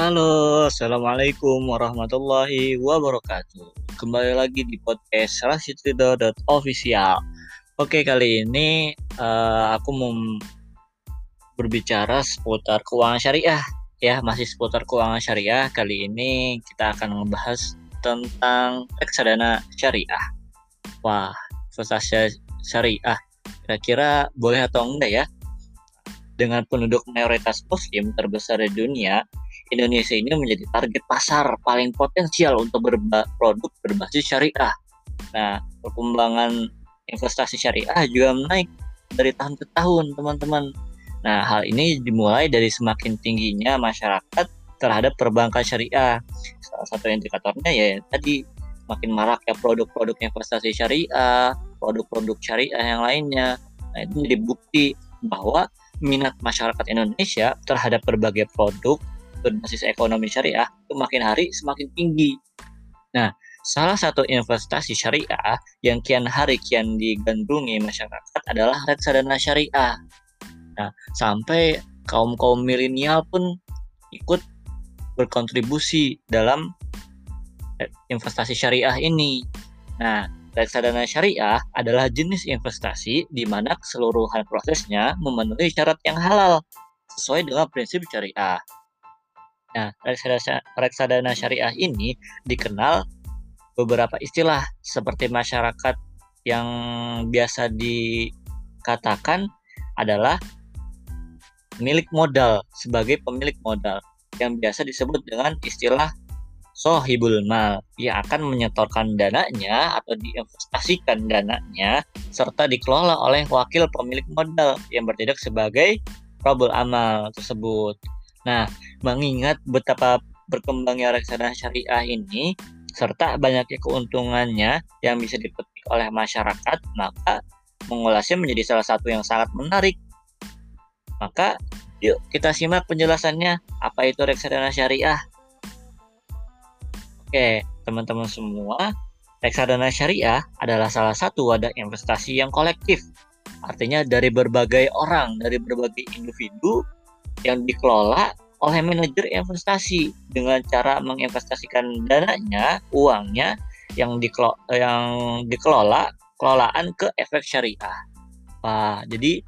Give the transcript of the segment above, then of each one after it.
Halo, Assalamualaikum warahmatullahi wabarakatuh. Kembali lagi di podcast Official. Oke, kali ini uh, aku mau berbicara seputar keuangan syariah. Ya, masih seputar keuangan syariah. Kali ini kita akan membahas tentang reksadana syariah. Wah, investasi syariah. Kira-kira boleh atau enggak ya? Dengan penduduk mayoritas muslim terbesar di dunia, Indonesia ini menjadi target pasar paling potensial untuk berproduk berbasis syariah. Nah, perkembangan investasi syariah juga naik dari tahun ke tahun, teman-teman. Nah, hal ini dimulai dari semakin tingginya masyarakat terhadap perbankan syariah. Salah satu indikatornya ya tadi makin marak ya produk-produk investasi syariah, produk-produk syariah yang lainnya. Nah, itu menjadi bukti bahwa minat masyarakat Indonesia terhadap berbagai produk berbasis ekonomi syariah itu makin hari semakin tinggi. Nah, salah satu investasi syariah yang kian hari kian digandrungi masyarakat adalah reksadana syariah. Nah, sampai kaum-kaum milenial pun ikut berkontribusi dalam eh, investasi syariah ini. Nah, reksadana syariah adalah jenis investasi di mana keseluruhan prosesnya memenuhi syarat yang halal sesuai dengan prinsip syariah. Nah, reksadana, syariah ini dikenal beberapa istilah seperti masyarakat yang biasa dikatakan adalah milik modal sebagai pemilik modal yang biasa disebut dengan istilah sohibul mal yang akan menyetorkan dananya atau diinvestasikan dananya serta dikelola oleh wakil pemilik modal yang bertindak sebagai probul amal tersebut. Nah, mengingat betapa berkembangnya reksadana syariah ini serta banyaknya keuntungannya yang bisa dipetik oleh masyarakat, maka mengulasnya menjadi salah satu yang sangat menarik. Maka, yuk kita simak penjelasannya apa itu reksadana syariah. Oke, teman-teman semua, reksadana syariah adalah salah satu wadah investasi yang kolektif. Artinya dari berbagai orang, dari berbagai individu yang dikelola oleh manajer investasi dengan cara menginvestasikan dananya, uangnya yang dikelola, yang dikelola kelolaan ke efek syariah. Wah, jadi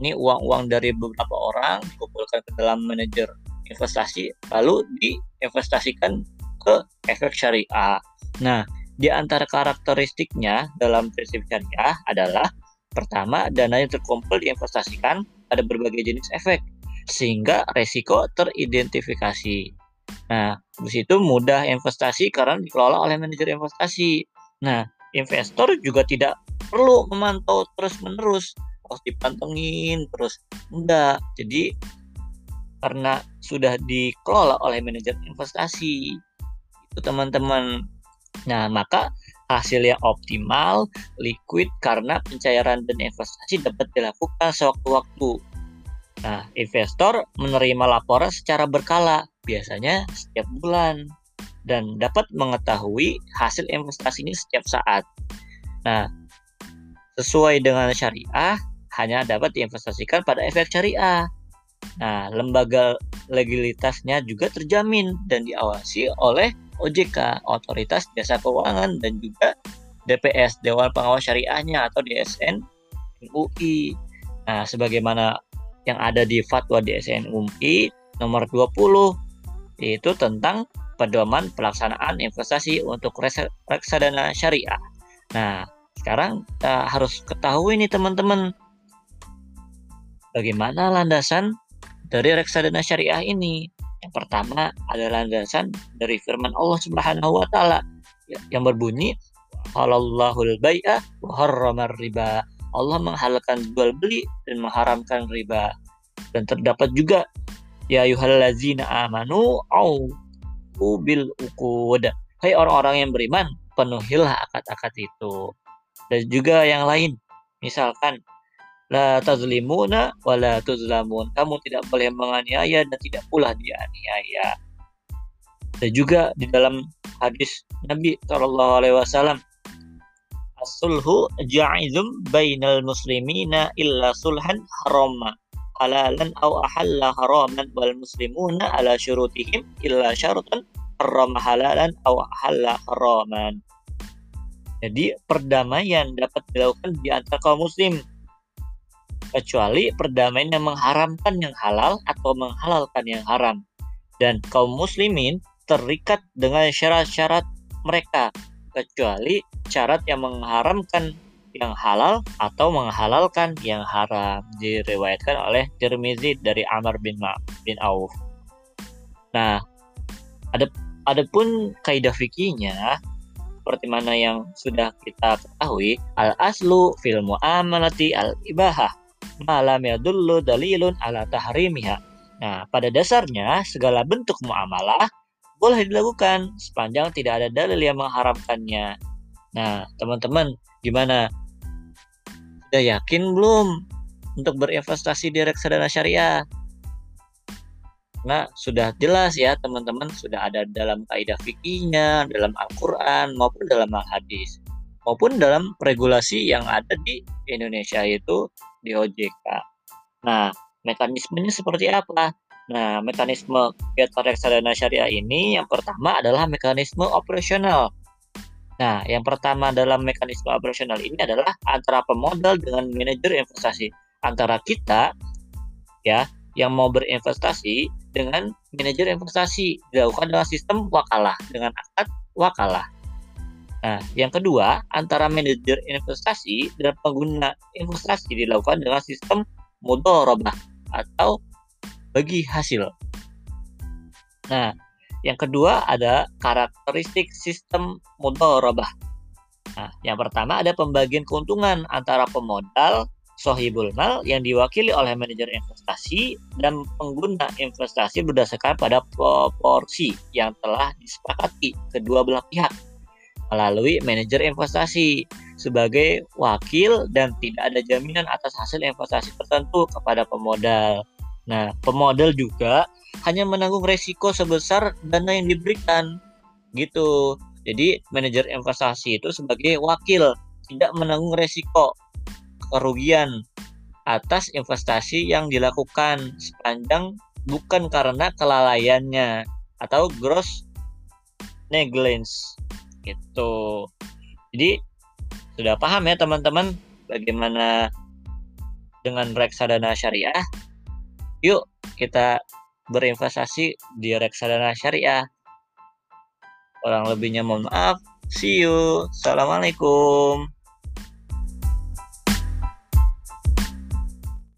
ini uang-uang dari beberapa orang dikumpulkan ke dalam manajer investasi lalu diinvestasikan ke efek syariah. Nah, di antara karakteristiknya dalam prinsip syariah adalah pertama dana yang terkumpul diinvestasikan pada berbagai jenis efek sehingga resiko teridentifikasi. Nah, di situ mudah investasi karena dikelola oleh manajer investasi. Nah, investor juga tidak perlu memantau terus-menerus, harus dipantengin terus. Enggak. Jadi karena sudah dikelola oleh manajer investasi. Itu teman-teman. Nah, maka hasil yang optimal, liquid karena pencairan dan investasi dapat dilakukan sewaktu-waktu Nah, investor menerima laporan secara berkala, biasanya setiap bulan, dan dapat mengetahui hasil investasi ini setiap saat. Nah, sesuai dengan syariah, hanya dapat diinvestasikan pada efek syariah. Nah, lembaga legalitasnya juga terjamin dan diawasi oleh OJK, Otoritas Jasa Keuangan, dan juga DPS, Dewan Pengawas Syariahnya atau DSN UI. Nah, sebagaimana yang ada di fatwa DSN UMI nomor 20 yaitu tentang pedoman pelaksanaan investasi untuk reksadana syariah. Nah, sekarang kita harus ketahui nih teman-teman bagaimana landasan dari reksadana syariah ini. Yang pertama adalah landasan dari firman Allah Subhanahu wa taala yang berbunyi Allahul bai'a wa riba. Allah menghalalkan jual beli dan mengharamkan riba. Dan terdapat juga ya yuhallazina amanu au bil uqud. Hai orang-orang yang beriman, penuhilah akad-akad itu. Dan juga yang lain, misalkan la tazlimuna wa la tuzlamun. Kamu tidak boleh menganiaya dan tidak pula dianiaya. Dan juga di dalam hadis Nabi Shallallahu Alaihi Wasallam as-sulhu ja'izum bainal muslimina illa sulhan harama halalan aw ahalla haraman wal muslimuna ala syurutihim illa syaratan harrama halalan aw ahalla haraman. Jadi perdamaian dapat dilakukan di antara kaum muslim kecuali perdamaian yang mengharamkan yang halal atau menghalalkan yang haram. Dan kaum muslimin terikat dengan syarat-syarat mereka kecuali syarat yang mengharamkan yang halal atau menghalalkan yang haram diriwayatkan oleh Tirmizi dari Amr bin Ma bin Auf. Nah, ada adapun kaidah fikihnya seperti mana yang sudah kita ketahui, al aslu fil muamalati al ibahah malam yadullu dalilun ala tahrimiha. Nah, pada dasarnya segala bentuk muamalah boleh dilakukan sepanjang tidak ada dalil yang mengharamkannya. Nah, teman-teman, gimana? Sudah yakin belum untuk berinvestasi di reksadana syariah? Nah, sudah jelas ya teman-teman, sudah ada dalam kaidah fikihnya, dalam Al-Quran, maupun dalam Al-Hadis. Maupun dalam regulasi yang ada di Indonesia itu di OJK. Nah, mekanismenya seperti apa? Nah, mekanisme kegiatan reksadana syariah ini yang pertama adalah mekanisme operasional. Nah, yang pertama dalam mekanisme operasional ini adalah antara pemodal dengan manajer investasi. Antara kita ya yang mau berinvestasi dengan manajer investasi dilakukan dengan sistem wakalah dengan akad wakalah. Nah, yang kedua, antara manajer investasi dan pengguna investasi dilakukan dengan sistem mudorobah atau bagi hasil. Nah, yang kedua ada karakteristik sistem mudharabah. Nah, yang pertama ada pembagian keuntungan antara pemodal sohibul mal yang diwakili oleh manajer investasi dan pengguna investasi berdasarkan pada proporsi yang telah disepakati kedua belah pihak melalui manajer investasi sebagai wakil dan tidak ada jaminan atas hasil investasi tertentu kepada pemodal. Nah, pemodal juga hanya menanggung resiko sebesar dana yang diberikan. Gitu. Jadi, manajer investasi itu sebagai wakil tidak menanggung resiko kerugian atas investasi yang dilakukan sepanjang bukan karena kelalaiannya atau gross negligence gitu. Jadi sudah paham ya teman-teman bagaimana dengan reksadana syariah Yuk kita berinvestasi di reksadana syariah. Orang lebihnya mohon maaf. See you. Assalamualaikum.